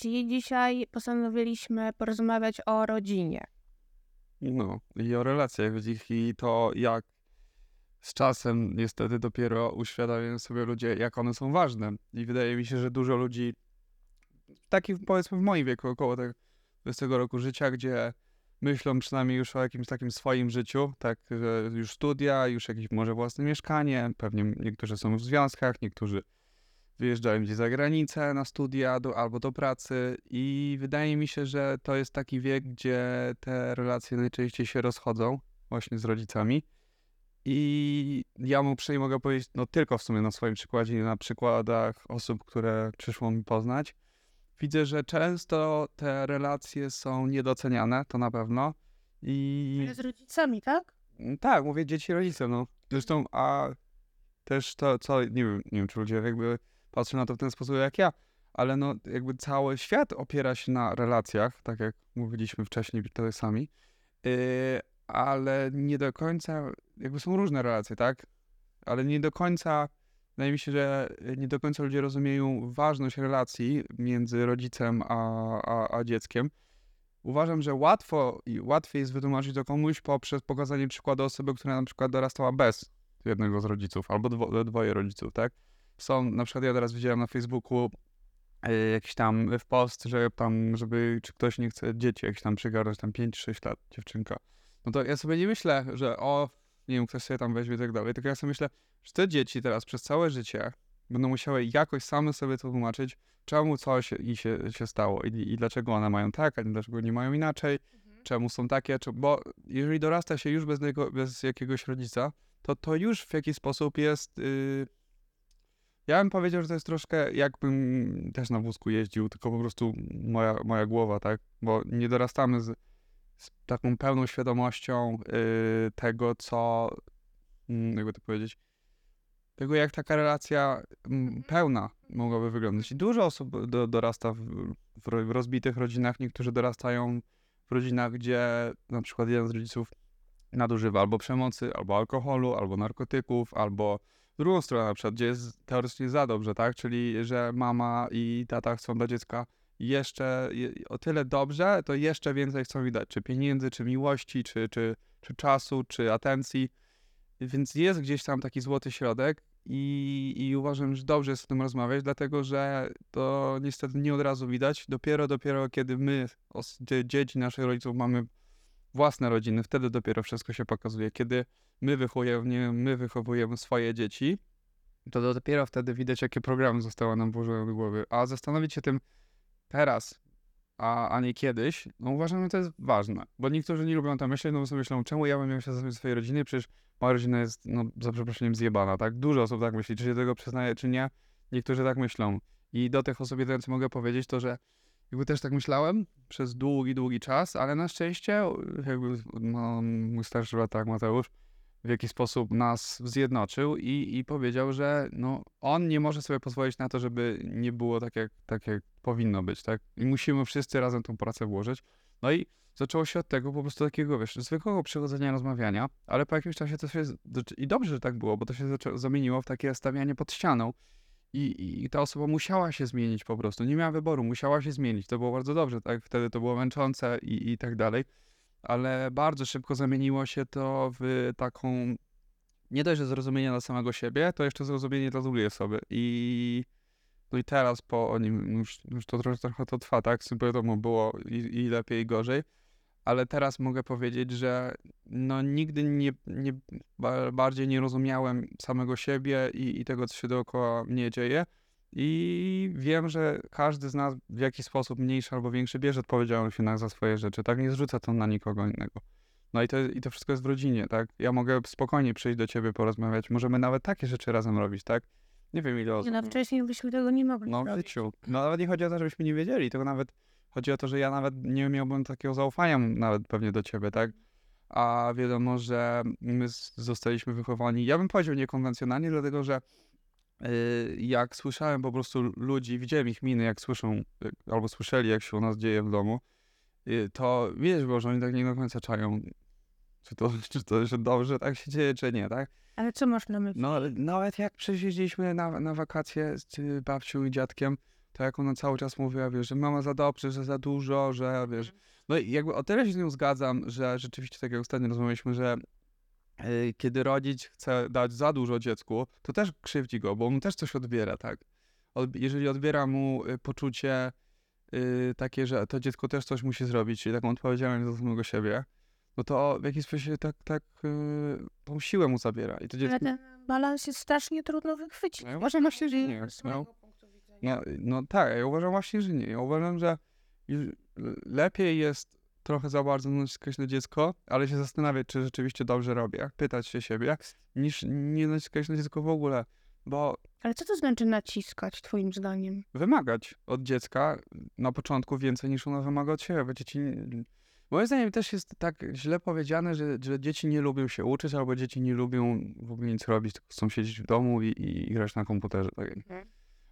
Dzisiaj postanowiliśmy porozmawiać o rodzinie. No, i o relacjach w nich i to, jak z czasem niestety dopiero uświadamiają sobie ludzie, jak one są ważne. I wydaje mi się, że dużo ludzi, takich powiedzmy w moim wieku, około tego 20 roku życia, gdzie myślą przynajmniej już o jakimś takim swoim życiu, tak, że już studia, już jakieś może własne mieszkanie, pewnie niektórzy są w związkach, niektórzy wyjeżdżają gdzieś za granicę na studia do, albo do pracy i wydaje mi się, że to jest taki wiek, gdzie te relacje najczęściej się rozchodzą właśnie z rodzicami. I ja mu uprzejmie mogę powiedzieć, no tylko w sumie na swoim przykładzie, na przykładach osób, które przyszło mi poznać. Widzę, że często te relacje są niedoceniane, to na pewno. I Ale z rodzicami, tak? tak, mówię dzieci rodzice, no. Zresztą, a też to, co, nie wiem, nie wiem, czy ludzie jakby patrzą na to w ten sposób jak ja, ale no jakby cały świat opiera się na relacjach, tak jak mówiliśmy wcześniej tutaj sami, yy, ale nie do końca, jakby są różne relacje, tak? Ale nie do końca, wydaje mi się, że nie do końca ludzie rozumieją ważność relacji między rodzicem a, a, a dzieckiem. Uważam, że łatwo i łatwiej jest wytłumaczyć to komuś poprzez pokazanie przykładu osoby, która na przykład dorastała bez jednego z rodziców albo dwo, dwoje rodziców, tak? Są, na przykład ja teraz widziałem na Facebooku e, jakiś tam w post, że tam, żeby, czy ktoś nie chce dzieci jakieś tam przygarnąć, tam 5-6 lat, dziewczynka. No to ja sobie nie myślę, że o, nie wiem, ktoś sobie tam weźmie i tak dalej, tylko ja sobie myślę, że te dzieci teraz przez całe życie będą musiały jakoś same sobie to tłumaczyć, czemu coś i się, się stało i, i dlaczego one mają tak, a dlaczego nie mają inaczej, czemu są takie, czy, bo jeżeli dorasta się już bez, niego, bez jakiegoś rodzica, to to już w jakiś sposób jest... Yy, ja bym powiedział, że to jest troszkę jakbym też na wózku jeździł, tylko po prostu moja, moja głowa, tak? Bo nie dorastamy z, z taką pełną świadomością yy, tego, co, mm, jakby to powiedzieć, tego jak taka relacja mm, pełna mogłaby wyglądać. I dużo osób do, dorasta w, w, ro- w rozbitych rodzinach, niektórzy dorastają w rodzinach, gdzie na przykład jeden z rodziców nadużywa albo przemocy, albo alkoholu, albo narkotyków, albo drugą stronę na przykład, gdzie jest teoretycznie za dobrze, tak? Czyli, że mama i tata chcą dla dziecka jeszcze je- o tyle dobrze, to jeszcze więcej chcą mi dać, czy pieniędzy, czy miłości, czy, czy, czy czasu, czy atencji. Więc jest gdzieś tam taki złoty środek i, i uważam, że dobrze jest o tym rozmawiać, dlatego że to niestety nie od razu widać. Dopiero, dopiero kiedy my, dzieci naszych rodziców, mamy własne rodziny, wtedy dopiero wszystko się pokazuje. Kiedy my wychowujemy, my wychowujemy swoje dzieci, to dopiero wtedy widać, jakie programy zostały nam włożone do głowy. A zastanowić się tym teraz, a, a nie kiedyś, no uważam, że to jest ważne. Bo niektórzy nie lubią to myśleć, no bo sobie myślą, czemu ja bym miał się zostawić swojej rodziny, przecież moja rodzina jest, no za przeproszeniem, zjebana, tak? Dużo osób tak myśli, czy się tego przyznaje, czy nie. Niektórzy tak myślą. I do tych osób jedyne, co mogę powiedzieć, to, że jakby też tak myślałem przez długi, długi czas, ale na szczęście jakby no, mój starszy brat, tak, Mateusz, w jakiś sposób nas zjednoczył i, i powiedział, że no, on nie może sobie pozwolić na to, żeby nie było tak jak, tak, jak powinno być, tak? I musimy wszyscy razem tą pracę włożyć. No i zaczęło się od tego po prostu takiego, wiesz, zwykłego przychodzenia, rozmawiania, ale po jakimś czasie to się, i dobrze, że tak było, bo to się zamieniło w takie stawianie pod ścianą i, i ta osoba musiała się zmienić po prostu, nie miała wyboru, musiała się zmienić, to było bardzo dobrze, tak? Wtedy to było męczące i, i tak dalej, ale bardzo szybko zamieniło się to w taką, nie dość, że zrozumienie dla samego siebie, to jeszcze zrozumienie dla drugiej osoby i no i teraz po nim, już, już to trochę, trochę to trwa, tak? Wiadomo, było i, i lepiej, i gorzej, ale teraz mogę powiedzieć, że no nigdy nie, nie ba- bardziej nie rozumiałem samego siebie i, i tego, co się dookoła mnie dzieje. I wiem, że każdy z nas w jakiś sposób mniejszy albo większy bierze odpowiedzialność jednak za swoje rzeczy, tak? Nie zrzuca to na nikogo innego. No i to, i to wszystko jest w rodzinie, tak? Ja mogę spokojnie przyjść do ciebie, porozmawiać, możemy nawet takie rzeczy razem robić, tak? Nie wiem ile osób. Nie, no wcześniej byśmy tego nie mogli No w życiu. No nawet nie chodzi o to, żebyśmy nie wiedzieli, tylko nawet chodzi o to, że ja nawet nie miałbym takiego zaufania nawet pewnie do ciebie, tak? A wiadomo, że my zostaliśmy wychowani, ja bym powiedział niekonwencjonalnie, dlatego że jak słyszałem po prostu ludzi, widziałem ich miny, jak słyszą, y, albo słyszeli, jak się u nas dzieje w domu, y, to było, że oni tak nie do końca czają, czy to, czy to że dobrze tak się dzieje, czy nie, tak? Ale co masz na myśli? No, nawet jak przyjeździliśmy na, na wakacje z y, babcią i dziadkiem, to jak ona cały czas mówiła, wiesz, że mama za dobrze, że za dużo, że wiesz. No i jakby o tyle się z nią zgadzam, że rzeczywiście, tak jak ostatnio rozmawialiśmy, że y, kiedy rodzic chce dać za dużo dziecku, to też krzywdzi go, bo on też coś odbiera, tak? Jeżeli odbiera mu y, poczucie y, takie, że to dziecko też coś musi zrobić, czyli taką odpowiedzialność za samego siebie, no to w jakiś sposób tak, tak y, tą siłę mu zabiera. I to Ale dziecko... ten balans jest strasznie trudno wychwycić. No ja uważam właśnie, że nie. No, no, no tak, ja uważam właśnie, że nie. Ja uważam, że lepiej jest trochę za bardzo naciskać na dziecko, ale się zastanawiać, czy rzeczywiście dobrze robię, pytać się siebie, niż nie naciskać na dziecko w ogóle, bo Ale co to znaczy naciskać, twoim zdaniem? wymagać od dziecka na początku więcej niż ona wymaga od siebie, bo dzieci... Moim zdaniem też jest tak źle powiedziane, że, że dzieci nie lubią się uczyć, albo dzieci nie lubią w ogóle nic robić, tylko chcą siedzieć w domu i, i grać na komputerze. Tak. Mhm.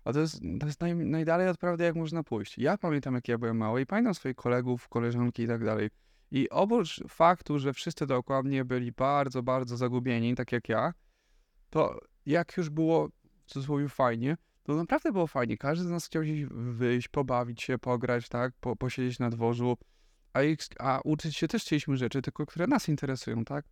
A to jest, to jest naj, najdalej od prawdy, jak można pójść. Ja pamiętam, jak ja byłem mały i pamiętam swoich kolegów, koleżanki i tak dalej. I oprócz faktu, że wszyscy dookoła mnie byli bardzo, bardzo zagubieni, tak jak ja, to jak już było w cudzysłowie fajnie, to naprawdę było fajnie. Każdy z nas chciał gdzieś wyjść, pobawić się, pograć, tak, po, posiedzieć na dworzu, a, ich, a uczyć się też chcieliśmy rzeczy, tylko które nas interesują, tak?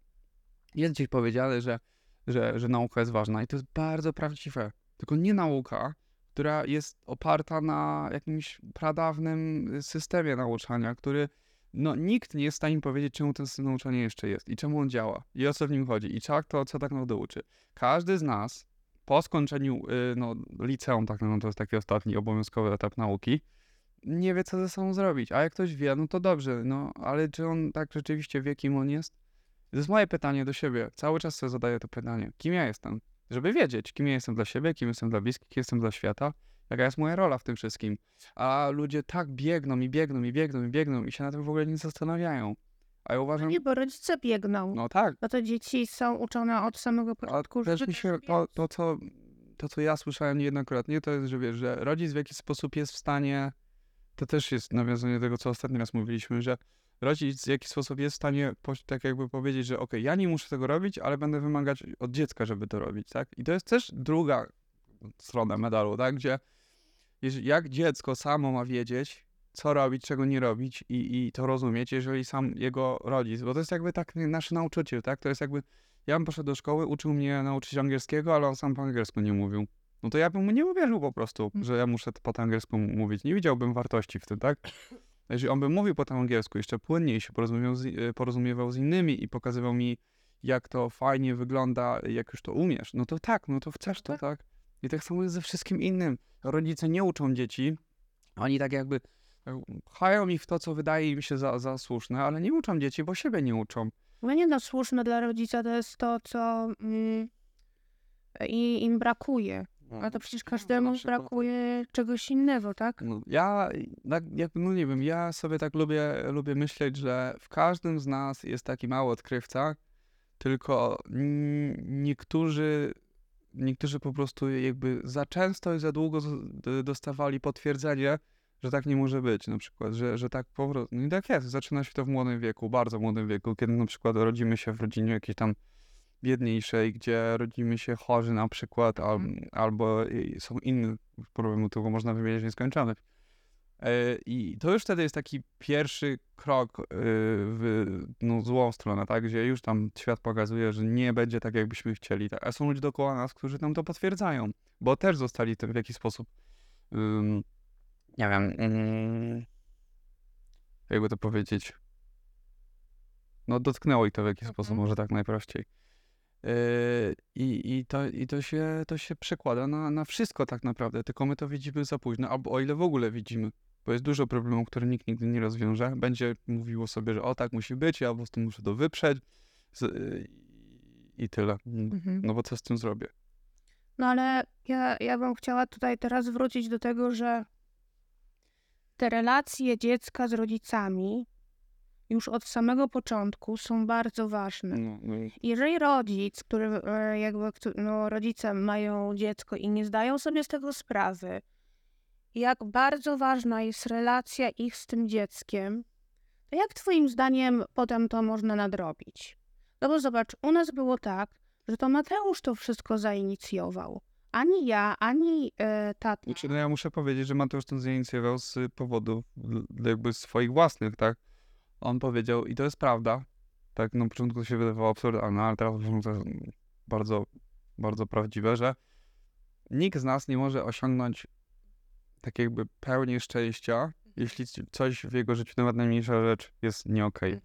Jest gdzieś powiedziane, że, że, że nauka jest ważna i to jest bardzo prawdziwe. Tylko nie nauka, która jest oparta na jakimś pradawnym systemie nauczania, który no, nikt nie jest w stanie powiedzieć, czemu ten system nauczania jeszcze jest i czemu on działa i o co w nim chodzi i czak to, co tak naprawdę uczy. Każdy z nas po skończeniu y, no, liceum, tak naprawdę to jest taki ostatni obowiązkowy etap nauki, nie wie, co ze sobą zrobić. A jak ktoś wie, no to dobrze, no ale czy on tak rzeczywiście wie, kim on jest? To jest moje pytanie do siebie. Cały czas sobie zadaję to pytanie. Kim ja jestem? Żeby wiedzieć, kim ja jestem dla siebie, kim jestem dla bliskich, kim jestem dla świata, jaka jest moja rola w tym wszystkim. A ludzie tak biegną i biegną i biegną i biegną i się na tym w ogóle nie zastanawiają. A ja No uważam, nie, bo rodzice biegną. no tak, No to dzieci są uczone od samego a początku, też żeby mi się, też to, to, co, to, co ja słyszałem niejednokrotnie, to jest, że wiesz, że rodzic w jakiś sposób jest w stanie, to też jest nawiązanie do tego, co ostatni raz mówiliśmy, że rodzic w jakiś sposób jest w stanie tak jakby powiedzieć, że okej, ja nie muszę tego robić, ale będę wymagać od dziecka, żeby to robić, tak? I to jest też druga strona medalu, tak? Gdzie jak dziecko samo ma wiedzieć, co robić, czego nie robić i, i to rozumieć, jeżeli sam jego rodzic, bo to jest jakby tak nasz nauczyciel, tak? To jest jakby, ja bym poszedł do szkoły, uczył mnie nauczyć angielskiego, ale on sam po angielsku nie mówił. No to ja bym mu nie uwierzył po prostu, Mhm. że ja muszę po angielsku mówić. Nie widziałbym wartości w tym, tak? Jeżeli on by mówił po tym angielsku jeszcze płynniej, się porozumiewał z, y, porozumiewał z innymi i pokazywał mi, jak to fajnie wygląda, jak już to umiesz, no to tak, no to chcesz to, tak? I tak samo jest ze wszystkim innym. Rodzice nie uczą dzieci, oni tak jakby e, pchają ich w to, co wydaje im się za, za słuszne, ale nie uczą dzieci, bo siebie nie uczą. No nie no, słuszne dla rodzica to jest to, co mm, im brakuje. A to przecież każdemu brakuje czegoś innego, tak? No, ja, tak jakby, no nie wiem, ja sobie tak lubię, lubię myśleć, że w każdym z nas jest taki mały odkrywca, tylko niektórzy, niektórzy po prostu jakby za często i za długo dostawali potwierdzenie, że tak nie może być, na przykład, że, że tak po prostu, no i tak jest, zaczyna się to w młodym wieku, bardzo młodym wieku, kiedy na przykład rodzimy się w rodzinie jakiejś tam biedniejszej, gdzie rodzimy się chorzy na przykład, al, Mhm. albo i są inne problemy, którego można wymieniać nieskończone. E, I to już wtedy jest taki pierwszy krok e, w no, złą stronę, tak? Gdzie już tam świat pokazuje, że nie będzie tak, jakbyśmy chcieli. Tak? A są ludzie dookoła nas, którzy nam to potwierdzają, bo też zostali tym w jakiś sposób, ym, nie wiem, ym, jakby to powiedzieć, no dotknęło ich to w jakiś Mhm. sposób, może tak najprościej. Yy, I, i, to, I to się, to się przekłada na, na wszystko tak naprawdę, tylko my to widzimy za późno, albo o ile w ogóle widzimy, bo jest dużo problemów, które nikt nigdy nie rozwiąże. Będzie mówiło sobie, że o tak musi być, ja po prostu muszę to wyprzeć yy, i tyle. Mhm. No bo co z tym zrobię? No ale ja, ja bym chciała tutaj teraz wrócić do tego, że te relacje dziecka z rodzicami już od samego początku są bardzo ważne. No, no, i- Jeżeli rodzic, który e, jakby, no, rodzice mają dziecko i nie zdają sobie z tego sprawy, jak bardzo ważna jest relacja ich z tym dzieckiem, to jak twoim zdaniem potem to można nadrobić? No bo zobacz, u nas było tak, że to Mateusz to wszystko zainicjował, ani ja, ani e, tata. Znaczy, no ja muszę powiedzieć, że Mateusz to zainicjował z powodów jakby swoich własnych, tak? On powiedział, i to jest prawda, tak na początku to się wydawało absurdalne, ale teraz to jest bardzo, bardzo prawdziwe, że nikt z nas nie może osiągnąć tak jakby pełni szczęścia, jeśli coś w jego życiu, nawet najmniejsza rzecz jest nie okej.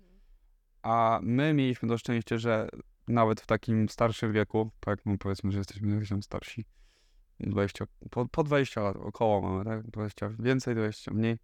A my mieliśmy to szczęście, że nawet w takim starszym wieku, tak, no powiedzmy, że jesteśmy jakoś tam starsi, 20, po, po 20 lat około mamy, tak? 20 więcej, 20 mniej.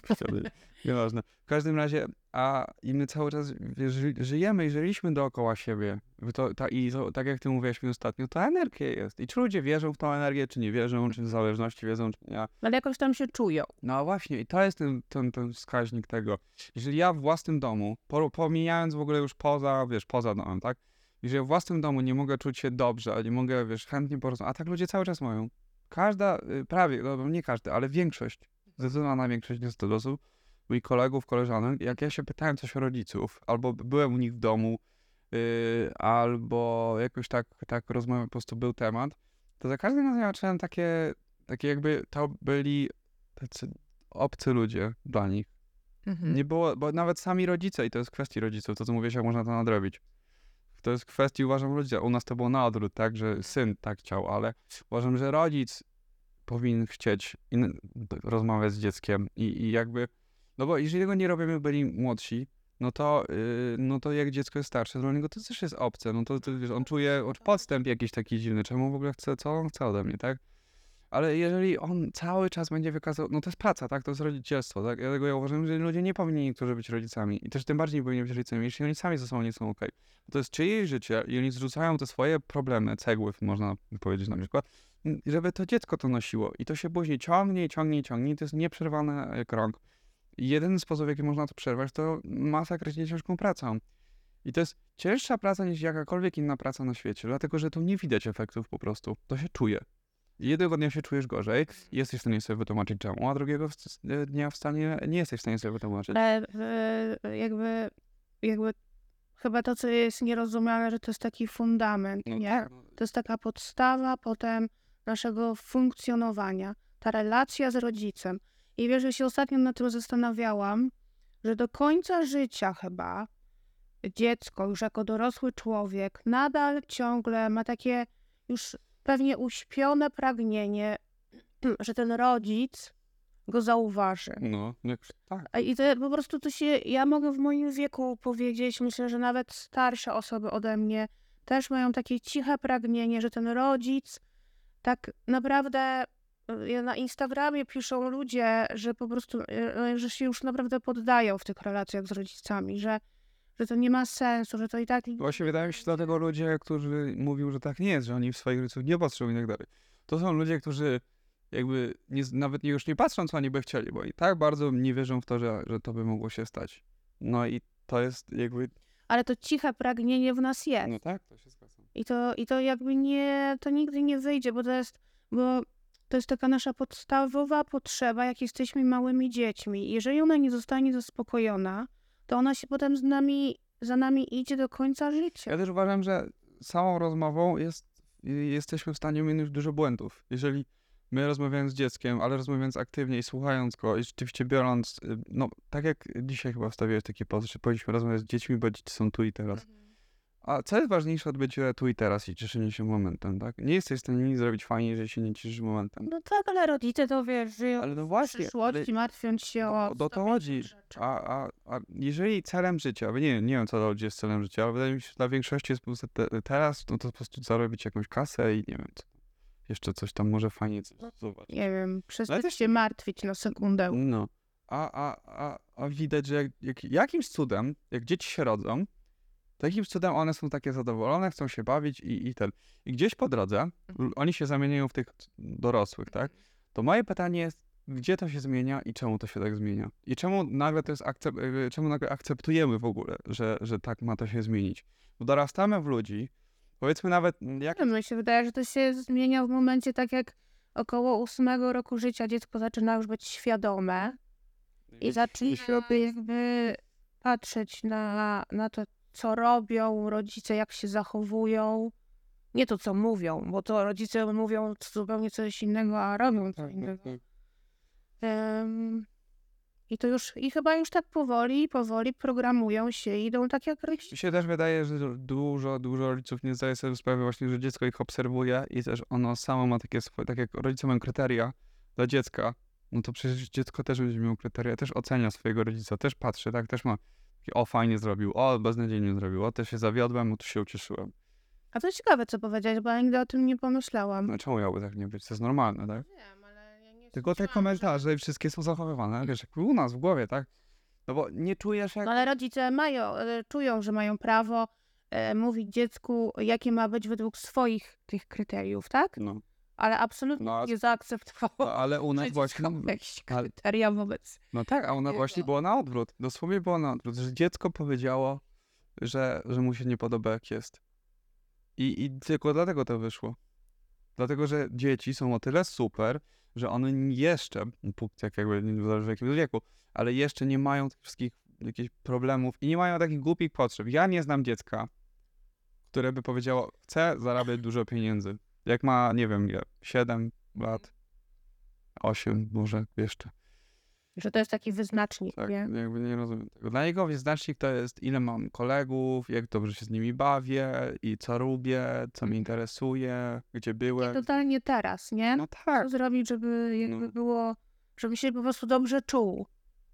Wtedy, Nieważne. W każdym razie, a i my cały czas wiesz, ży, żyjemy i żyliśmy dookoła siebie. To, ta, I to, tak jak ty mówiłeś mi ostatnio, to energia jest. I czy ludzie wierzą w tą energię, czy nie wierzą, czy w zależności wiedzą, czy nie. Ale jakoś tam się czują. No właśnie, i to jest ten, ten, ten wskaźnik tego. Jeżeli ja w własnym domu, po, pomijając w ogóle już poza, wiesz, poza domem, tak? Jeżeli ja w własnym domu nie mogę czuć się dobrze, nie mogę, wiesz, chętnie porozmawiać, a tak ludzie cały czas mają. Każda, y, prawie, no nie każdy, ale większość, zdecydowana większość niestety osób, moich kolegów, koleżanek, jak ja się pytałem coś o rodziców, albo byłem u nich w domu, yy, albo jakoś tak, tak rozmawiam, po prostu był temat, to za każdym razem ja zacząłem takie, takie jakby to byli tacy obcy ludzie dla nich. Mhm. Nie było, bo nawet sami rodzice, i to jest kwestii rodziców, to co mówisz, jak można to nadrobić. To jest kwestii, uważam, rodzica. U nas to było na odwrót, tak, że syn tak chciał, ale uważam, że rodzic powinien chcieć in, rozmawiać z dzieckiem i, i jakby, no bo jeżeli tego nie robimy, byli młodsi, no to, yy, no to jak dziecko jest starsze, dla niego to też jest obce, no to, to wiesz, on czuje podstęp jakiś taki dziwny, czemu w ogóle chce, co on chce ode mnie, tak? Ale jeżeli on cały czas będzie wykazał, no to jest praca, tak? To jest rodzicielstwo, tak? Dlatego ja uważam, że ludzie nie powinni niektórzy być rodzicami i też tym bardziej nie powinni być rodzicami, jeśli oni sami ze sobą nie są okej. Bo to jest czyjeś życie i oni zrzucają te swoje problemy, cegły, można powiedzieć na przykład, żeby to dziecko to nosiło i to się później ciągnie, ciągnie, ciągnie i to jest nieprzerwane jak rąk. I jedyny sposób, w jaki można to przerwać, to masakrycznie ciężką pracą. I to jest cięższa praca niż jakakolwiek inna praca na świecie, dlatego że tu nie widać efektów po prostu, to się czuje. Jednego dnia się czujesz gorzej jesteś w stanie sobie wytłumaczyć czemu, a drugiego w- dnia w stanie nie jesteś w stanie sobie wytłumaczyć. Ale e, jakby, jakby chyba to, co jest nierozumiane, że to jest taki fundament, No nie? tak, no. To jest taka podstawa potem naszego funkcjonowania, ta relacja z rodzicem. I wiesz, że się ostatnio nad tym zastanawiałam, że do końca życia chyba dziecko, już jako dorosły człowiek, nadal ciągle ma takie już pewnie uśpione pragnienie, że ten rodzic go zauważy. No, tak. I to po prostu to się, ja mogę w moim wieku powiedzieć, myślę, że nawet starsze osoby ode mnie też mają takie ciche pragnienie, że ten rodzic tak naprawdę y, na Instagramie piszą ludzie, że po prostu, y, że się już naprawdę poddają w tych relacjach z rodzicami, że, że to nie ma sensu, że to i tak... Właśnie wydaje mi się, dlatego ludzie, którzy mówią, że tak nie jest, że oni w swoich rodziców nie patrzą i tak dalej. To są ludzie, którzy jakby nie, nawet nie, już nie patrzą, co oni by chcieli, bo i tak bardzo nie wierzą w to, że, że to by mogło się stać. No i to jest jakby, Ale to ciche pragnienie w nas jest. no tak, to się zgadza. I to, I to jakby nie, to nigdy nie wyjdzie, bo to jest, bo to jest taka nasza podstawowa potrzeba, jak jesteśmy małymi dziećmi. Jeżeli ona nie zostanie zaspokojona, to ona się potem z nami, za nami idzie do końca życia. Ja też uważam, że samą rozmową jest, jesteśmy w stanie minąć dużo błędów. Jeżeli my rozmawiając z dzieckiem, ale rozmawiając aktywnie i słuchając go i rzeczywiście biorąc, y, no tak jak dzisiaj chyba wstawiłeś taki post, że powinniśmy rozmawiać z dziećmi, bo dzieci są tu i teraz. A co jest ważniejsze od bycia tu i teraz i cieszenia się momentem, tak? Nie jesteś w stanie nic zrobić fajnie, jeżeli się nie cieszysz momentem. No tak, ale rodzice to wiesz, żyją Ale no w właśnie, ale przyszłości, martwiąc się no, o... do to 100 chodzi. A, a, a jeżeli celem życia, nie, nie wiem co dla ludzi jest celem życia, ale wydaje mi się, że dla większości jest po prostu te, teraz, no to po prostu zarobić jakąś kasę i nie wiem co. Jeszcze coś tam może fajnie zobaczyć. Nie wiem, przestać też- się martwić na sekundę. No. A, a, a, a widać, że jak, jak, jakimś cudem, jak dzieci się rodzą, to jakimś cudem one są takie zadowolone, chcą się bawić i, i ten. I gdzieś po drodze l- oni się zamieniają w tych dorosłych, tak? To moje pytanie jest, gdzie to się zmienia i czemu to się tak zmienia? I czemu nagle to jest akcep- jakby, czemu nagle akceptujemy w ogóle, że, że tak ma to się zmienić? Bo dorastamy w ludzi, powiedzmy nawet, jak wiem, mi się wydaje, że to się zmienia w momencie tak jak około ósmego roku życia dziecko zaczyna już być świadome i zaczyna jakby patrzeć na, na to, co robią rodzice, jak się zachowują Nie to, co mówią, bo to rodzice mówią zupełnie coś innego, a robią co innego. Em, I to już, i chyba już tak powoli, powoli programują się, idą tak jak rodzice. Mi się też wydaje, że dużo, dużo rodziców nie zdaje sobie sprawy właśnie, że dziecko ich obserwuje i też ono samo ma takie swoje, tak jak rodzice mają kryteria dla dziecka, no to przecież dziecko też będzie miało kryteria, też ocenia swojego rodzica, też patrzy, tak, też ma o fajnie zrobił, o beznadziejnie zrobił, o też się zawiodłem, o tu się ucieszyłem. A to ciekawe, co powiedziałeś, bo ja nigdy o tym nie pomyślałam. No czemu miałoby tak nie być? To jest normalne, tak? Wiem, ale ja nie Tylko te komentarze i wszystkie są zachowywane, wiesz, jak u nas w głowie, tak? No bo nie czujesz jak... No ale rodzice mają, e, czują, że mają prawo e, mówić dziecku, jakie ma być według swoich tych kryteriów, tak? No, Ale absolutnie No, nie zaakceptowało no ale u nas że właśnie... jakieś ale- kryteria wobec. No tak, a ona właśnie było na odwrót. Dosłownie było na odwrót, że dziecko powiedziało, że, że mu się nie podoba jak jest. I, I tylko dlatego to wyszło. Dlatego, że dzieci są o tyle super, że one jeszcze, tak jakby nie zależy w jakim wieku, ale jeszcze nie mają tych wszystkich jakichś problemów i nie mają takich głupich potrzeb. Ja nie znam dziecka, które by powiedziało, chcę zarabiać dużo pieniędzy. Jak ma, nie wiem, ile, 7 lat, 8 może jeszcze. Że to jest taki wyznacznik, Tak, nie? jakby nie rozumiem tego. Dla niego wyznacznik to jest ile mam kolegów, jak dobrze się z nimi bawię i co lubię, co mnie interesuje, gdzie I byłem. totalnie teraz, nie? No tak. Co zrobić, żeby jakby No. było, żeby się po prostu dobrze czuł.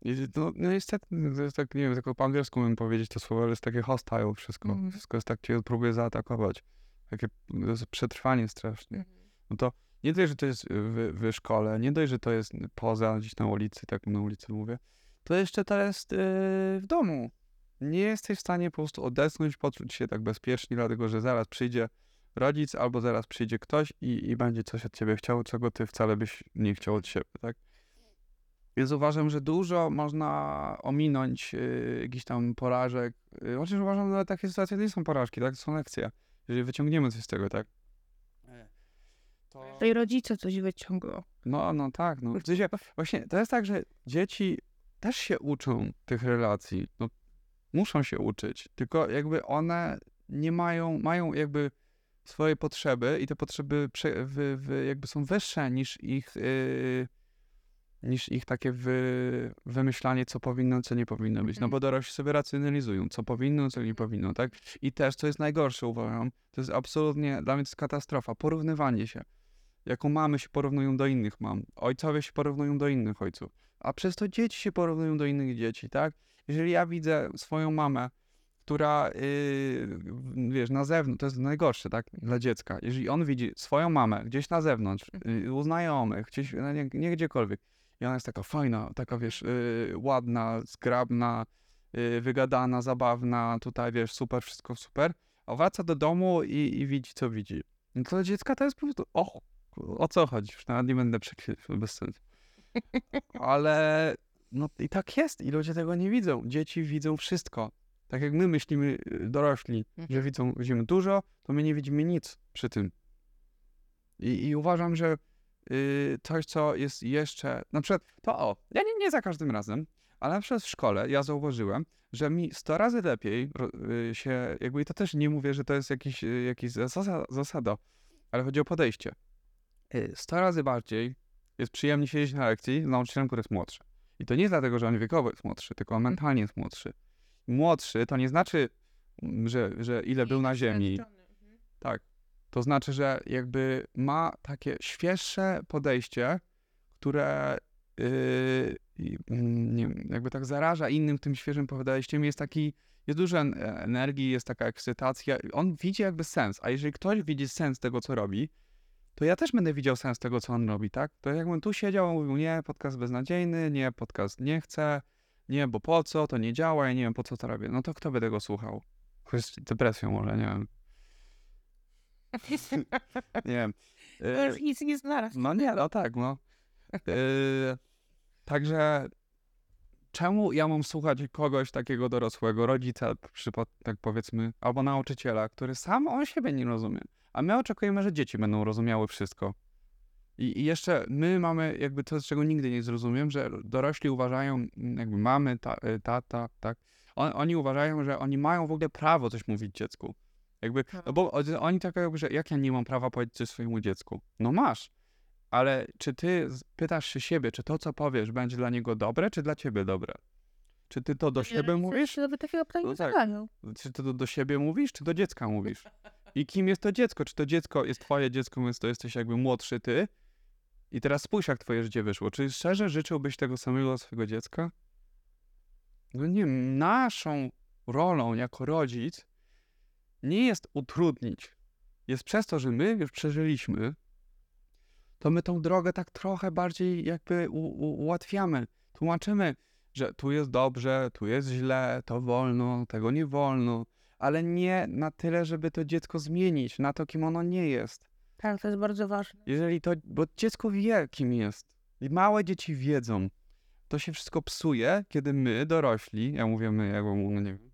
I no, no niestety, to jest tak, nie wiem, tylko po angielsku bym powiedzieć to słowo, ale jest takie hostile wszystko. Mhm. Wszystko jest tak, cię próbuje zaatakować. Takie przetrwanie strasznie. No to nie dość, że to jest w, w szkole, nie dość, że to jest poza, gdzieś na ulicy, tak na ulicy mówię, to jeszcze to jest yy, w domu. Nie jesteś w stanie po prostu odetchnąć, poczuć się tak bezpiecznie, dlatego że zaraz przyjdzie rodzic albo zaraz przyjdzie ktoś i, i będzie coś od ciebie chciał, czego ty wcale byś nie chciał od siebie, tak? Więc uważam, że dużo można ominąć yy, jakichś tam porażek. Yy, chociaż uważam, że takie sytuacje nie są porażki, tak? To są lekcje. Jeżeli wyciągniemy coś z tego, tak? To... To i rodzice coś wyciągną. No, no tak, no. W sensie, właśnie to jest tak, że dzieci też się uczą tych relacji. No, muszą się uczyć, tylko jakby one nie mają, mają jakby swoje potrzeby i te potrzeby prze, wy, wy, jakby są wyższe niż ich, yy, niż ich takie wy, wymyślanie, co powinno, co nie powinno być. No Mhm. bo dorośli sobie racjonalizują, co powinno, co nie powinno, tak? I też, co jest najgorsze, uważam, to jest absolutnie, dla mnie to jest katastrofa, porównywanie się jaką mamy się porównują do innych mam, ojcowie się porównują do innych ojców, a przez to dzieci się porównują do innych dzieci, tak? Jeżeli ja widzę swoją mamę, która, yy, wiesz, na zewnątrz, to jest najgorsze, tak, dla dziecka. Jeżeli on widzi swoją mamę gdzieś na zewnątrz, yy, u znajomych, gdzieś, no nie, nie gdziekolwiek, i ona jest taka fajna, taka, wiesz, yy, ładna, zgrabna, yy, wygadana, zabawna, tutaj, wiesz, super, wszystko super, a wraca do domu i, i widzi, co widzi. No to dziecka to jest po prostu, o, o co chodzi? Już nawet nie będę przeklinać, bez sensu. Ale no i tak jest i ludzie tego nie widzą. Dzieci widzą wszystko. Tak jak my myślimy, y, dorośli, że widzą, widzimy dużo, to my nie widzimy nic przy tym. I, i uważam, że y, coś, co jest jeszcze, na przykład, to o, ja nie, nie za każdym razem, ale na przykład w szkole ja zauważyłem, że mi 100 razy lepiej y, się, jakby to też nie mówię, że to jest jakiś, y, jakiś zasada, zasada, ale chodzi o podejście. Y, 100 razy bardziej jest przyjemnie siedzieć na lekcji z nauczycielem, który jest młodszy. I to nie dlatego, że on wiekowo jest młodszy, tylko on mentalnie jest młodszy. Młodszy to nie znaczy, mm, że, że ile był na ziemi. Tak. To znaczy, że jakby ma takie świeższe podejście, które yy, mm, jakby tak zaraża innym tym świeżym podejściem. Jest taki, jest dużo en- energii, jest taka ekscytacja. On widzi jakby sens, a jeżeli ktoś widzi sens tego, co robi, to ja też będę widział sens tego, co on robi, tak? To jakbym tu siedział mówił, nie, podcast beznadziejny, nie, podcast nie chcę, nie, bo po co, to nie działa, ja nie wiem, po co to robię. No to kto by tego słuchał? Z depresją może, nie wiem. Nie wiem. To E, już nic nie znalazł. no nie, no tak, no. E, także czemu ja mam słuchać kogoś takiego dorosłego, rodzica, tak powiedzmy, albo nauczyciela, który sam on siebie nie rozumie. A my oczekujemy, że dzieci będą rozumiały wszystko. I, I jeszcze my mamy jakby to, czego nigdy nie zrozumiem, że dorośli uważają, mm, jakby mamy, ta, y, tata, tak, on, oni uważają, że oni mają w ogóle prawo coś mówić dziecku. Jakby, No. no bo oni tak jakby, że jak ja nie mam prawa powiedzieć coś swojemu dziecku? No masz, ale czy ty pytasz się siebie, czy to, co powiesz, będzie dla niego dobre, czy dla ciebie dobre? Czy ty to do siebie Rodzice mówisz? Sobie takiego pytania No tak. Czy to do, siebie mówisz, czy do dziecka mówisz? I kim jest to dziecko? Czy to dziecko jest twoje dziecko, więc to jesteś jakby młodszy ty? I teraz spójrz, jak twoje życie wyszło. Czy szczerze życzyłbyś tego samego swojego dziecka? No nie, naszą rolą jako rodzic nie jest utrudnić. Jest przez to, że my już przeżyliśmy, to my tą drogę tak trochę bardziej jakby u, u, ułatwiamy. Tłumaczymy, że tu jest dobrze, tu jest źle, to wolno, tego nie wolno, ale nie na tyle, żeby to dziecko zmienić, na to, kim ono nie jest. Tak, to jest bardzo ważne. Jeżeli to, bo dziecko wie, kim jest. I małe dzieci wiedzą. To się wszystko psuje, kiedy my, dorośli, ja mówię my, jakby, no nie wiem,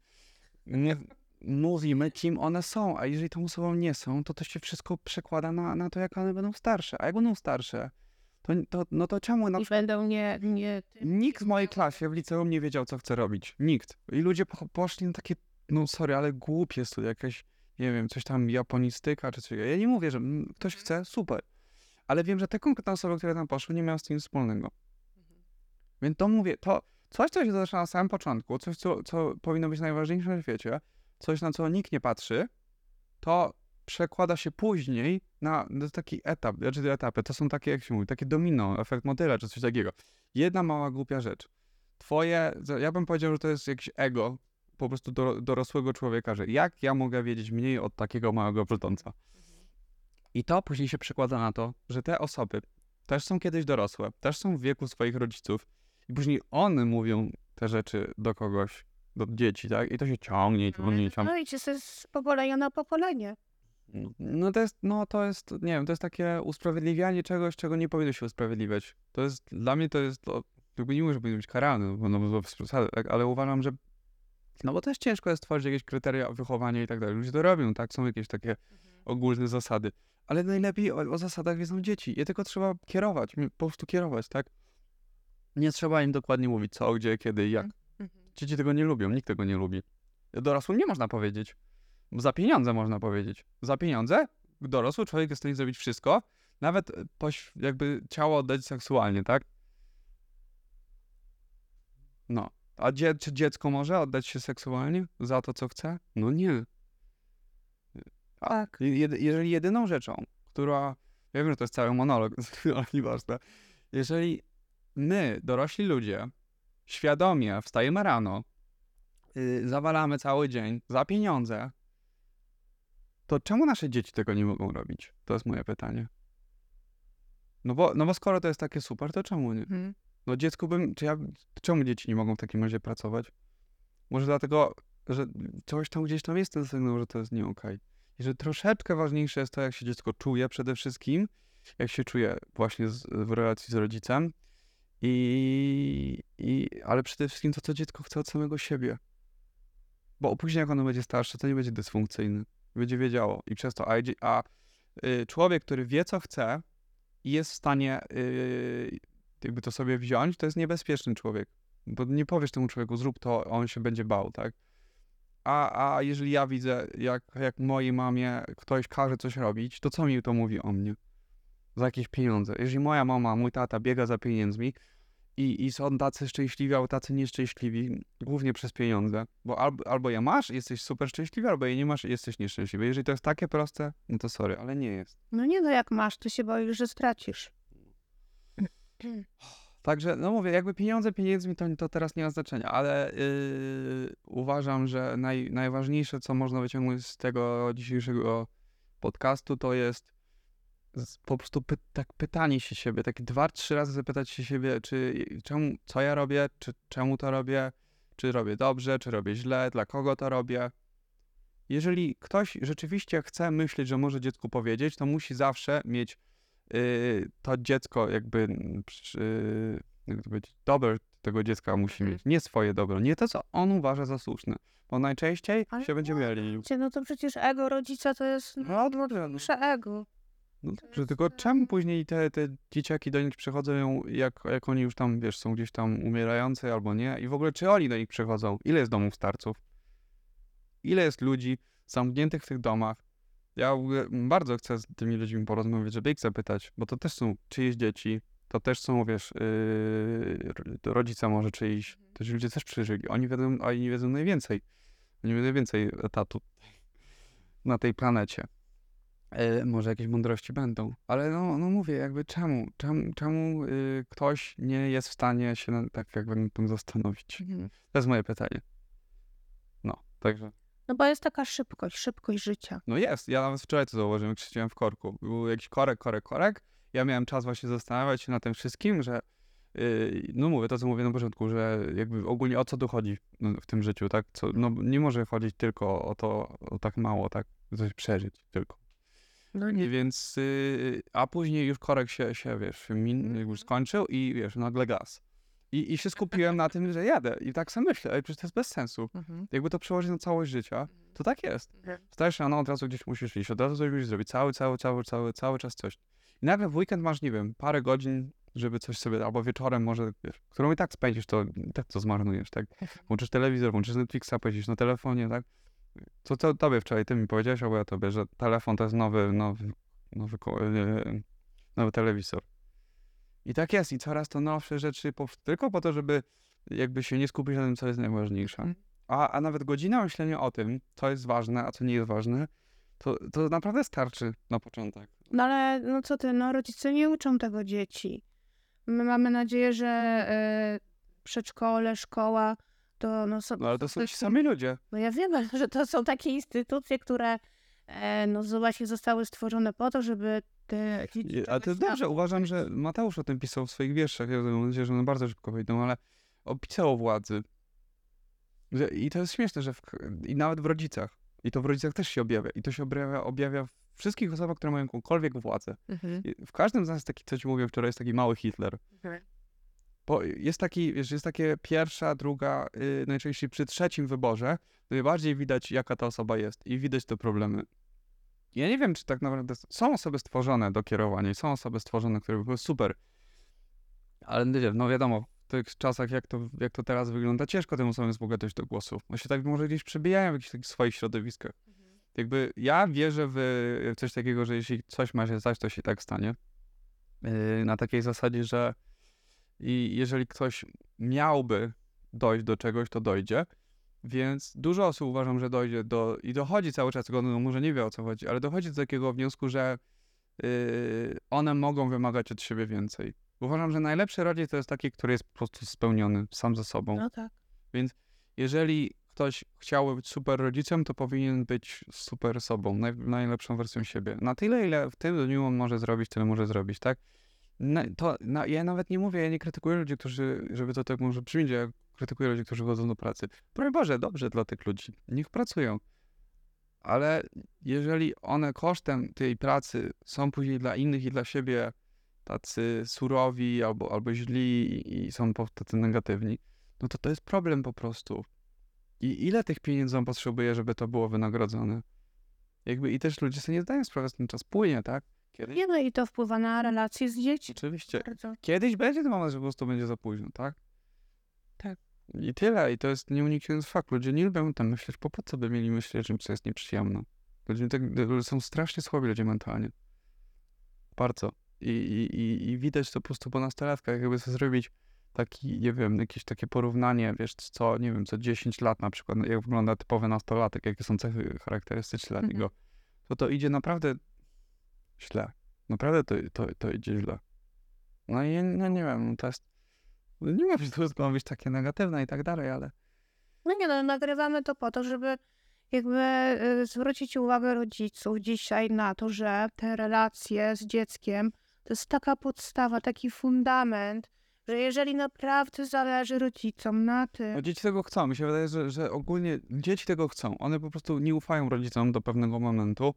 nie, mówimy, kim one są, a jeżeli tą osobą nie są, to to się wszystko przekłada na, na to, jak one będą starsze. A jak będą starsze, to, to, no to czemu na będą nie... nie Nikt w mojej klasie w liceum nie wiedział, co chce robić. Nikt. I ludzie po, poszli na takie, no sorry, ale głupie studia, jakieś, nie wiem, coś tam japonistyka czy coś. Ja nie mówię, że ktoś chce, super. Ale wiem, że te konkretne osoby, które tam poszły, nie miały z tym nic wspólnego. Więc to mówię, to coś, co się zaczyna na samym początku, coś, co, co powinno być najważniejsze na świecie, coś, na co nikt nie patrzy, to przekłada się później na, na taki etap, znaczy etapy, to są takie, jak się mówi, takie domino, efekt motyla, czy coś takiego. Jedna mała głupia rzecz. Twoje, ja bym powiedział, że to jest jakieś ego po prostu do, dorosłego człowieka, że jak ja mogę wiedzieć mniej od takiego małego brzdąca. I to później się przekłada na to, że te osoby też są kiedyś dorosłe, też są w wieku swoich rodziców i później one mówią te rzeczy do kogoś, do dzieci, tak? I to się ciągnie i ciągnie i ciągnie. No i to jest z pokolenia na pokolenie. No to jest, no to jest, nie wiem, to jest takie usprawiedliwianie czegoś, czego nie powinno się usprawiedliwiać. To jest, dla mnie to jest, jakby nie mówię, że powinno być karane, no bo no, przesady, tak? ale uważam, że, no bo też ciężko jest stworzyć jakieś kryteria wychowania i tak dalej. Ludzie to robią, tak? Są jakieś takie ogólne zasady. Ale najlepiej o, o zasadach wiedzą dzieci. Je tylko trzeba kierować, po prostu kierować, tak? Nie trzeba im dokładnie mówić co, gdzie, kiedy i jak. Dzieci tego nie lubią, nikt tego nie lubi. Dorosłym nie można powiedzieć. Za pieniądze można powiedzieć. Za pieniądze dorosły człowiek jest w stanie zrobić wszystko, nawet e, jakby ciało oddać seksualnie, tak? No. A dzie, czy dziecko może oddać się seksualnie za to, co chce? No nie. Tak. jedy, jeżeli jedyną rzeczą, która. Ja wiem, że to jest cały monolog, ale nieważne. Jeżeli my, dorośli ludzie, świadomie wstajemy rano, yy, zawalamy cały dzień za pieniądze, to czemu nasze dzieci tego nie mogą robić? To jest moje pytanie. No bo, no bo skoro to jest takie super, to czemu nie? Mhm. No dziecku bym, czy ja, czemu dzieci nie mogą w takim razie pracować? Może dlatego, że coś tam gdzieś tam jest ten sygnał, że to jest nie okej. I że troszeczkę ważniejsze jest to, jak się dziecko czuje przede wszystkim, jak się czuje właśnie z, w relacji z rodzicem, i, i, ale przede wszystkim to, co dziecko chce od samego siebie. Bo później, jak ono będzie starsze, to nie będzie dysfunkcyjny. Będzie wiedziało. I przez to, a, a y, człowiek, który wie, co chce i jest w stanie y, jakby to sobie wziąć, to jest niebezpieczny człowiek. Bo nie powiesz temu człowieku, zrób to, on się będzie bał, tak? A, a jeżeli ja widzę, jak, jak mojej mamie ktoś każe coś robić, to co mi to mówi o mnie? Za jakieś pieniądze. Jeżeli moja mama, mój tata biega za pieniędzmi i, i są tacy szczęśliwi, albo tacy nieszczęśliwi, głównie przez pieniądze, bo albo, albo je masz, jesteś super szczęśliwy, albo je nie masz, jesteś nieszczęśliwy. Jeżeli to jest takie proste, no to sorry, ale nie jest. No nie no, jak masz, to się boisz, że stracisz. Także, no mówię, jakby pieniądze pieniędzmi to, to teraz nie ma znaczenia, ale yy, uważam, że naj, najważniejsze, co można wyciągnąć z tego dzisiejszego podcastu, to jest po prostu py, tak pytanie się siebie, tak dwa, trzy razy zapytać się siebie, czy czemu, co ja robię, czy czemu to robię, czy robię dobrze, czy robię źle, dla kogo to robię. Jeżeli ktoś rzeczywiście chce myśleć, że może dziecku powiedzieć, to musi zawsze mieć y, to dziecko jakby przy, jak to powiedzieć, dobro tego dziecka musi Mhm. mieć, nie swoje dobro, nie to, co on uważa za słuszne, bo najczęściej Ale się będzie. Wiecie, No to przecież ego rodzica to jest No no. nasze ego. No dobrze, tylko czemu później te, te dzieciaki do nich przychodzą, jak, jak oni już tam, wiesz, są gdzieś tam umierające albo nie? I w ogóle czy oni do nich przychodzą? Ile jest domów starców? Ile jest ludzi, zamkniętych w tych domach. Ja bardzo chcę z tymi ludźmi porozmawiać, żeby ich zapytać, bo to też są czyjeś dzieci, to też są, wiesz, yy, ro- rodzice może czyjś, to ci ludzie też przeżyli. Oni wiedzą, oni wiedzą najwięcej. Oni wiedzą najwięcej etatu na tej planecie. E, może jakieś mądrości będą. Ale no, no mówię, jakby czemu? Czemu, czemu y, ktoś nie jest w stanie się na, tak jakby nad tym zastanowić? To jest moje pytanie. No, także. No bo jest taka szybkość, szybkość życia. No jest, ja nawet wczoraj to zauważyłem, jak siedziałem w korku. Był jakiś korek, korek, korek. Ja miałem czas właśnie zastanawiać się nad tym wszystkim, że yy, no mówię to, co mówię na początku, że jakby ogólnie o co tu chodzi no, w tym życiu, tak? Co, no nie może chodzić tylko o to, o tak mało, tak? Coś przeżyć tylko. No I więc, yy, a później już korek się, się wiesz, min, Mhm. już skończył i wiesz, nagle gaz. I, I się skupiłem na tym, że jadę. I tak sobie myślę, ej, przecież to jest bez sensu. Mhm. Jakby to przełożyć na całość życia, to tak jest. Mhm. Wstajesz rano, od razu gdzieś musisz iść, od razu coś musisz zrobić, cały, cały, cały, cały, cały czas coś. I nagle w weekend masz, nie wiem, parę godzin, żeby coś sobie, albo wieczorem może, wiesz, którą i tak spędzisz, to i tak to zmarnujesz, tak? Włączysz telewizor, włączysz Netflixa, pojedziesz na telefonie, tak? Co to tobie wczoraj, ty mi powiedziałeś, albo ja tobie, że telefon to jest nowy, nowy, nowy, e, nowy telewizor. I tak jest, i coraz to nowsze rzeczy, tylko po to, żeby jakby się nie skupić na tym, co jest najważniejsze. Mhm. A, a nawet godzina myślenia o tym, co jest ważne, a co nie jest ważne, to, to naprawdę starczy na początek. No ale no co ty, no rodzice nie uczą tego dzieci. My mamy nadzieję, że e, przedszkole, szkoła to no są... No ale to są ci sami ludzie. No ja wiem, że to są takie instytucje, które e, no właśnie zostały stworzone po to, żeby te A to dobrze, uważam, że Mateusz o tym pisał w swoich wierszach, ja mam nadzieję, że one bardzo szybko wyjdą, ale opisał o władzy. I to jest śmieszne, że w, i nawet w rodzicach, i to w rodzicach też się objawia, i to się objawia, objawia w wszystkich osobach, które mają jakąkolwiek władzę. Mhm. W każdym z nas taki, co ci mówię wczoraj, jest taki mały Hitler. Bo jest taki, wiesz, jest takie pierwsza, druga, yy, najczęściej przy trzecim wyborze, najbardziej widać, jaka ta osoba jest i widać te problemy. Ja nie wiem, czy tak naprawdę są osoby stworzone do kierowania i są osoby stworzone, które by były super, ale nie wiem, no wiadomo, w tych czasach, jak to, jak to teraz wygląda, ciężko tym osobom dojść do głosu. Bo się tak może gdzieś przebijają w jakichś takich swoich środowiskach. Jakby ja wierzę w w coś takiego, że jeśli coś ma się stać, to się tak stanie. Yy, na takiej zasadzie, że i jeżeli ktoś miałby dojść do czegoś, to dojdzie. Więc dużo osób uważam, że dojdzie do. I dochodzi cały czas, tylko no może nie wie o co chodzi, ale dochodzi do takiego wniosku, że yy, one mogą wymagać od siebie więcej. Uważam, że najlepszy rodzic to jest taki, który jest po prostu spełniony sam ze sobą. No tak. Jeżeli ktoś chciałby być super rodzicem, to powinien być super sobą, naj, najlepszą wersją siebie. Na tyle, ile w tym dniu on może zrobić, tyle może zrobić, tak? Na, to, na, ja nawet nie mówię, ja nie krytykuję ludzi, którzy, żeby to tak może brzmieć, ja krytykuję ludzi, którzy chodzą do pracy. Broń Boże, dobrze dla tych ludzi, niech pracują. Ale jeżeli one kosztem tej pracy są później dla innych i dla siebie tacy surowi albo, albo źli i, są tacy negatywni, no to to jest problem po prostu. I ile tych pieniędzy on potrzebuje, żeby to było wynagrodzone? Jakby i też ludzie sobie nie zdają sprawy, że ten czas płynie, tak? Kiedyś? Nie no i to wpływa na relacje z dziećmi. Oczywiście. Bardzo. Kiedyś będzie ten moment, że po prostu będzie za późno, tak? Tak. I tyle. I to jest nieunikniony fakt. Ludzie nie lubią o tym myśleć, po co by mieli myśleć, że to jest nieprzyjemne? Ludzie, tak, są strasznie słabi ludzie mentalnie. Bardzo. I, i, i, I widać to po prostu po nastolatkach, jakby sobie zrobić taki, nie wiem, jakieś takie porównanie, wiesz, co, nie wiem, co 10 lat na przykład, jak wygląda typowy nastolatek, jakie są cechy charakterystyczne dla Mhm. niego, to to idzie naprawdę źle. Naprawdę to, to, to idzie źle. No i no nie wiem, to jest, nie wiem, że to ma być takie negatywne i tak dalej, ale No nie no, nagrywamy to po to, żeby jakby y, zwrócić uwagę rodziców dzisiaj na to, że te relacje z dzieckiem to jest taka podstawa, taki fundament, że jeżeli naprawdę zależy rodzicom na tym, no dzieci tego chcą. Mi się wydaje, że, że ogólnie dzieci tego chcą. One po prostu nie ufają rodzicom do pewnego momentu,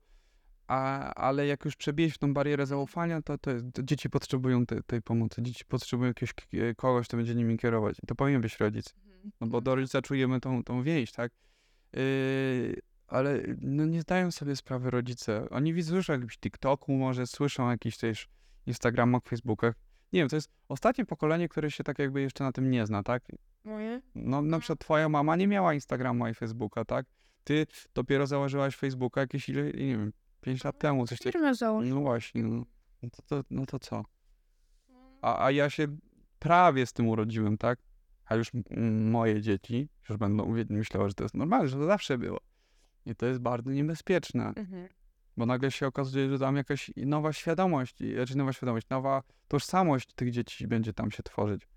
a, ale jak już przebijesz tą barierę zaufania, to, to, jest, to dzieci potrzebują te, tej pomocy. Dzieci potrzebują jakiegoś k- kogoś, kto będzie nimi kierować. I to powinien być rodzic. No bo do rodzica czujemy tą, tą więź, tak? Yy, ale no nie zdają sobie sprawy rodzice. Oni widzą, słyszą jakimś TikToku, może słyszą jakichś też Instagramach, Facebookach. Nie wiem, to jest ostatnie pokolenie, które się tak jakby jeszcze na tym nie zna, tak? Moje? No na przykład twoja mama nie miała Instagrama i Facebooka, tak? Ty dopiero założyłaś Facebooka jakieś ile, nie wiem, 5 lat temu, coś takiego. Firmę. No właśnie, no. No to, to, no to co? A, a ja się prawie z tym urodziłem, tak? A już m- moje dzieci już będą myślały, że to jest normalne, że to zawsze było. I to jest bardzo niebezpieczne, Mhm. bo nagle się okazuje, że tam jakaś nowa świadomość, znaczy nowa świadomość, nowa tożsamość tych dzieci będzie tam się tworzyć.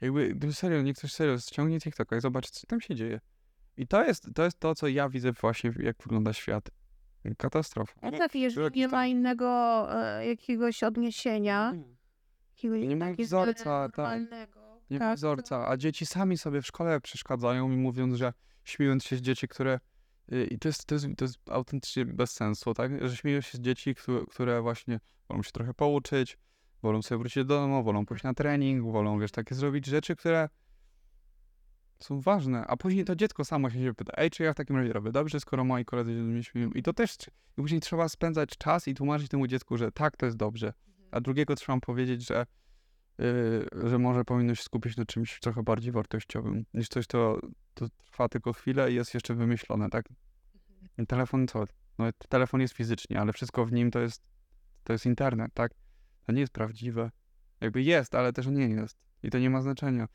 Jakby, gdyby serio, niech ktoś serio ściągnie TikToka i zobaczy, co tam się dzieje. I to jest, to jest to, co ja widzę właśnie, jak wygląda świat. Katastrofa. No tak, jeżeli nie ma innego e, jakiegoś odniesienia, jakiegoś Nie ma takiego wzorca, tak. normalnego, Nie ma tak, wzorca, a dzieci sami sobie w szkole przeszkadzają mi mówiąc, że śmiejąc się z dzieci, które y, i to jest, to jest, to jest autentycznie bez sensu, tak? Że śmieją się z dzieci, które, które właśnie wolą się trochę pouczyć, wolą sobie wrócić do domu, wolą pójść na trening, wolą, wiesz, takie zrobić rzeczy, które są ważne, a później to dziecko samo się pyta, ej, czy ja w takim razie robię dobrze, skoro moi koledzy się mnie śmieją. I to też, i później trzeba spędzać czas i tłumaczyć temu dziecku, że tak, to jest dobrze, a drugiego trzeba powiedzieć, że yy, że może powinno się skupić na czymś trochę bardziej wartościowym, niż coś, to, to trwa tylko chwilę i jest jeszcze wymyślone, tak? I Telefon co? No telefon jest fizycznie, ale wszystko w nim to jest, to jest internet, tak? To nie jest prawdziwe. Jakby jest, ale też nie jest. I to nie ma znaczenia.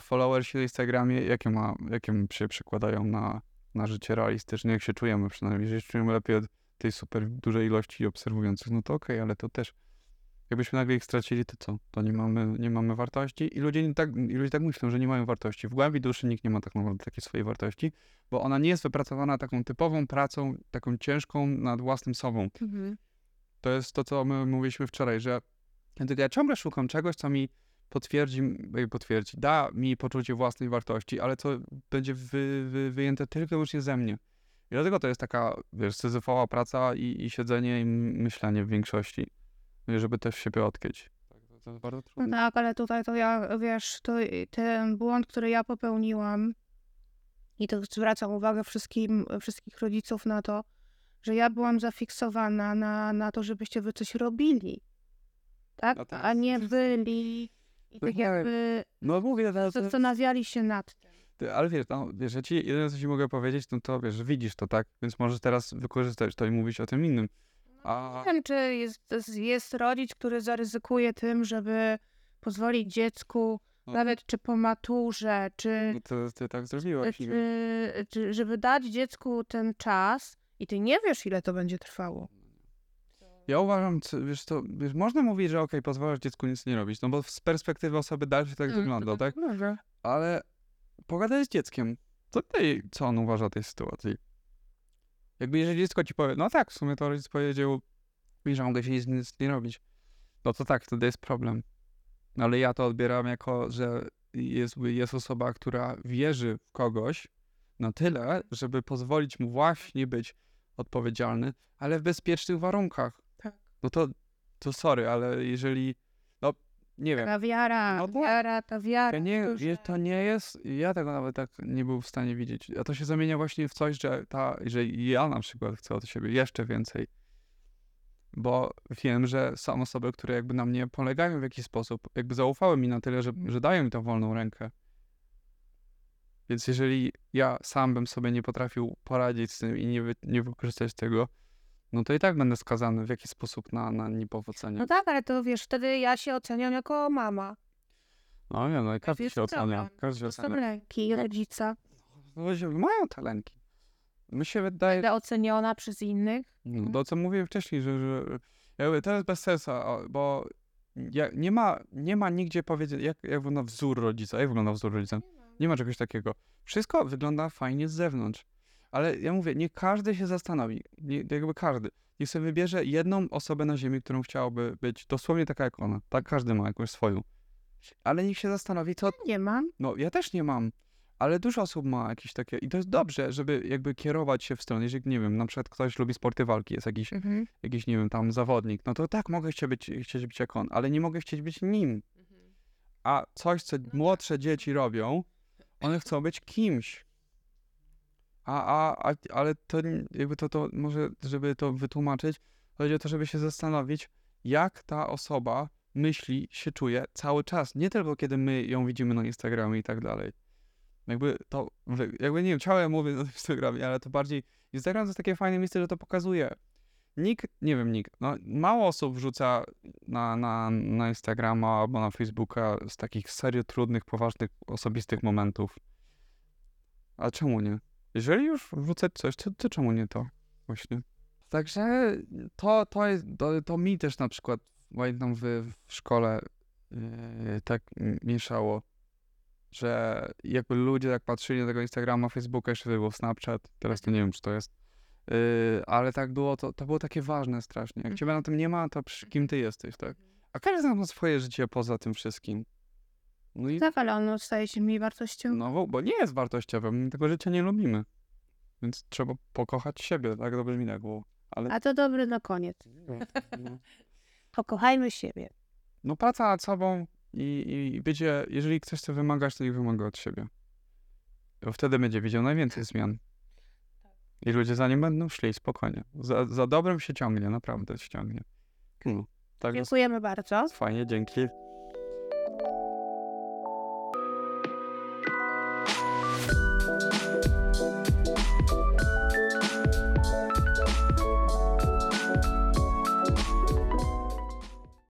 Followersi na Instagramie, jakie, ma, jakie się przekładają na, na życie realistyczne, jak się czujemy przynajmniej. Jeżeli się czujemy lepiej od tej super dużej ilości obserwujących, no to okej, ale to też jakbyśmy nagle ich stracili, to co? To nie mamy, nie mamy wartości i ludzie, nie tak, i ludzie tak myślą, że nie mają wartości. W głębi duszy nikt nie ma tak naprawdę takiej swojej wartości, bo ona nie jest wypracowana taką typową pracą, taką ciężką nad własnym sobą. Mhm. To jest to, co my mówiliśmy wczoraj, że ja ciągle szukam czegoś, co mi potwierdzi, potwierdzi, da mi poczucie własnej wartości, ale co będzie wy, wy, wyjęte tylko i wyłącznie ze mnie. I dlatego to jest taka, wiesz, syzyfowa praca i, i siedzenie i myślenie w większości, żeby też siebie odkryć. Tak, to, to jest bardzo No trudne. tak, ale tutaj to ja, wiesz, to ten błąd, który ja popełniłam i to zwracam uwagę wszystkim, wszystkich rodziców na to, że ja byłam zafiksowana na, na to, żebyście wy coś robili, tak? No tak. A nie byli i tak jakby No mówię, to, to, zastanawiali się nad tym. Ty, ale wiesz, no, wiesz, ja ci, jedyne co ci mogę powiedzieć, no to wiesz, widzisz to, tak? Więc możesz teraz wykorzystać to i mówić o tym innym. A- Nie wiem, czy jest, jest rodzic, który zaryzykuje tym, żeby pozwolić dziecku, No. nawet czy po maturze, czy No to ty tak zrobiłaś. czy, czy, żeby dać dziecku ten czas i ty nie wiesz, ile to będzie trwało. Ja uważam, wiesz, to wiesz, można mówić, że okej, pozwalasz dziecku nic nie robić, no bo z perspektywy osoby dalszej tak wygląda, tak? Może. Ale pogadaj z dzieckiem. Co ty, co on uważa o tej sytuacji? Jakby jeżeli dziecko ci powie, no tak, w sumie to rodzic powiedział mi, że mogę się nic, nic nie robić, no to tak, wtedy jest problem. Ale ja to odbieram jako, że jest, jest osoba, która wierzy w kogoś na tyle, żeby pozwolić mu właśnie być odpowiedzialny, ale w bezpiecznych warunkach. No to, to sorry, ale jeżeli, no nie wiem, Ta wiara, No tak. wiara, ta wiara. to nie, to nie jest, ja tego nawet tak nie był w stanie widzieć. A to się zamienia właśnie w coś, że, ta, że ja na przykład chcę od siebie jeszcze więcej. Bo wiem, że są osoby, które jakby na mnie polegają w jakiś sposób, jakby zaufały mi na tyle, że, że dają mi tą wolną rękę. Więc jeżeli ja sam bym sobie nie potrafił poradzić z tym i nie, wy, nie wykorzystać tego, no to i tak będę skazany w jakiś sposób na, na niepowodzenie. No tak, ale to wiesz, wtedy ja się oceniam jako mama. No nie, no i każdy jest się ocenia. Każdy się To są ocenia. lęki rodzica. No, mają talenki. Mi się wydaje, Będę oceniona przez innych. no, to co mówiłem wcześniej, że, że jakby to jest bez sensu, a- bo ja, nie, ma, nie ma nigdzie powiedzieć, jak, jak wygląda wzór rodzica, jak wygląda wzór rodzica. Nie ma czegoś takiego. Wszystko wygląda fajnie z zewnątrz. Ale ja mówię, nie każdy się zastanowi, nie, jakby każdy. Niech sobie wybierze jedną osobę na ziemi, którą chciałby być dosłownie taka jak ona. Tak każdy ma jakąś swoją. Ale niech się zastanowi, co, Nie mam. no, ja też nie mam, ale dużo osób ma jakieś takie i to jest dobrze, żeby jakby kierować się w stronę, jeżeli, nie wiem, na przykład ktoś lubi sporty walki, jest jakiś, Mhm. jakiś nie wiem, tam zawodnik, no to tak, mogę chcieć być, chcieć być jak on, ale nie mogę chcieć być nim. A coś, co młodsze dzieci robią, one chcą być kimś. A, a, a ale to jakby to, to może, żeby to wytłumaczyć, chodzi o to, żeby się zastanowić, jak ta osoba myśli, się czuje cały czas. Nie tylko kiedy my ją widzimy na Instagramie i tak dalej. Jakby to, jakby nie wiem, ciągle mówię na Instagramie, ale to bardziej, Instagram to jest takie fajne miejsce, że to pokazuje. Nikt, nie wiem, nikt, no mało osób wrzuca na, na, na Instagrama albo na Facebooka z takich serio trudnych, poważnych, osobistych momentów. A czemu nie? Jeżeli już wrzucać coś, to, to czemu nie to? Właśnie. Także to, to jest, to, to mi też na przykład, pamiętam w, w szkole yy, tak mieszało, że jakby ludzie tak patrzyli na tego Instagrama, Facebooka, jeszcze wtedy był Snapchat, teraz to nie wiem, czy to jest, yy, ale tak było, to, to było takie ważne strasznie. Jak ciebie na tym nie ma, to przy kim ty jesteś, tak? A każdy z nas ma swoje życie poza tym wszystkim. No i Tak, ale ono staje się mniej wartością. no, bo- bo nie jest wartościowe, my tego życia nie lubimy. Więc trzeba pokochać siebie, tak dobrze mi tak było. Ale A to dobry na koniec. no, Pokochajmy siebie. no praca nad sobą i, i będzie, jeżeli ktoś chce wymagać, to niech wymaga od siebie. Bo wtedy będzie widział najwięcej zmian. I ludzie za nim będą szli spokojnie. Za, za dobrym się ciągnie, naprawdę się ciągnie. No, tak Dziękujemy bardzo. fajnie, dzięki.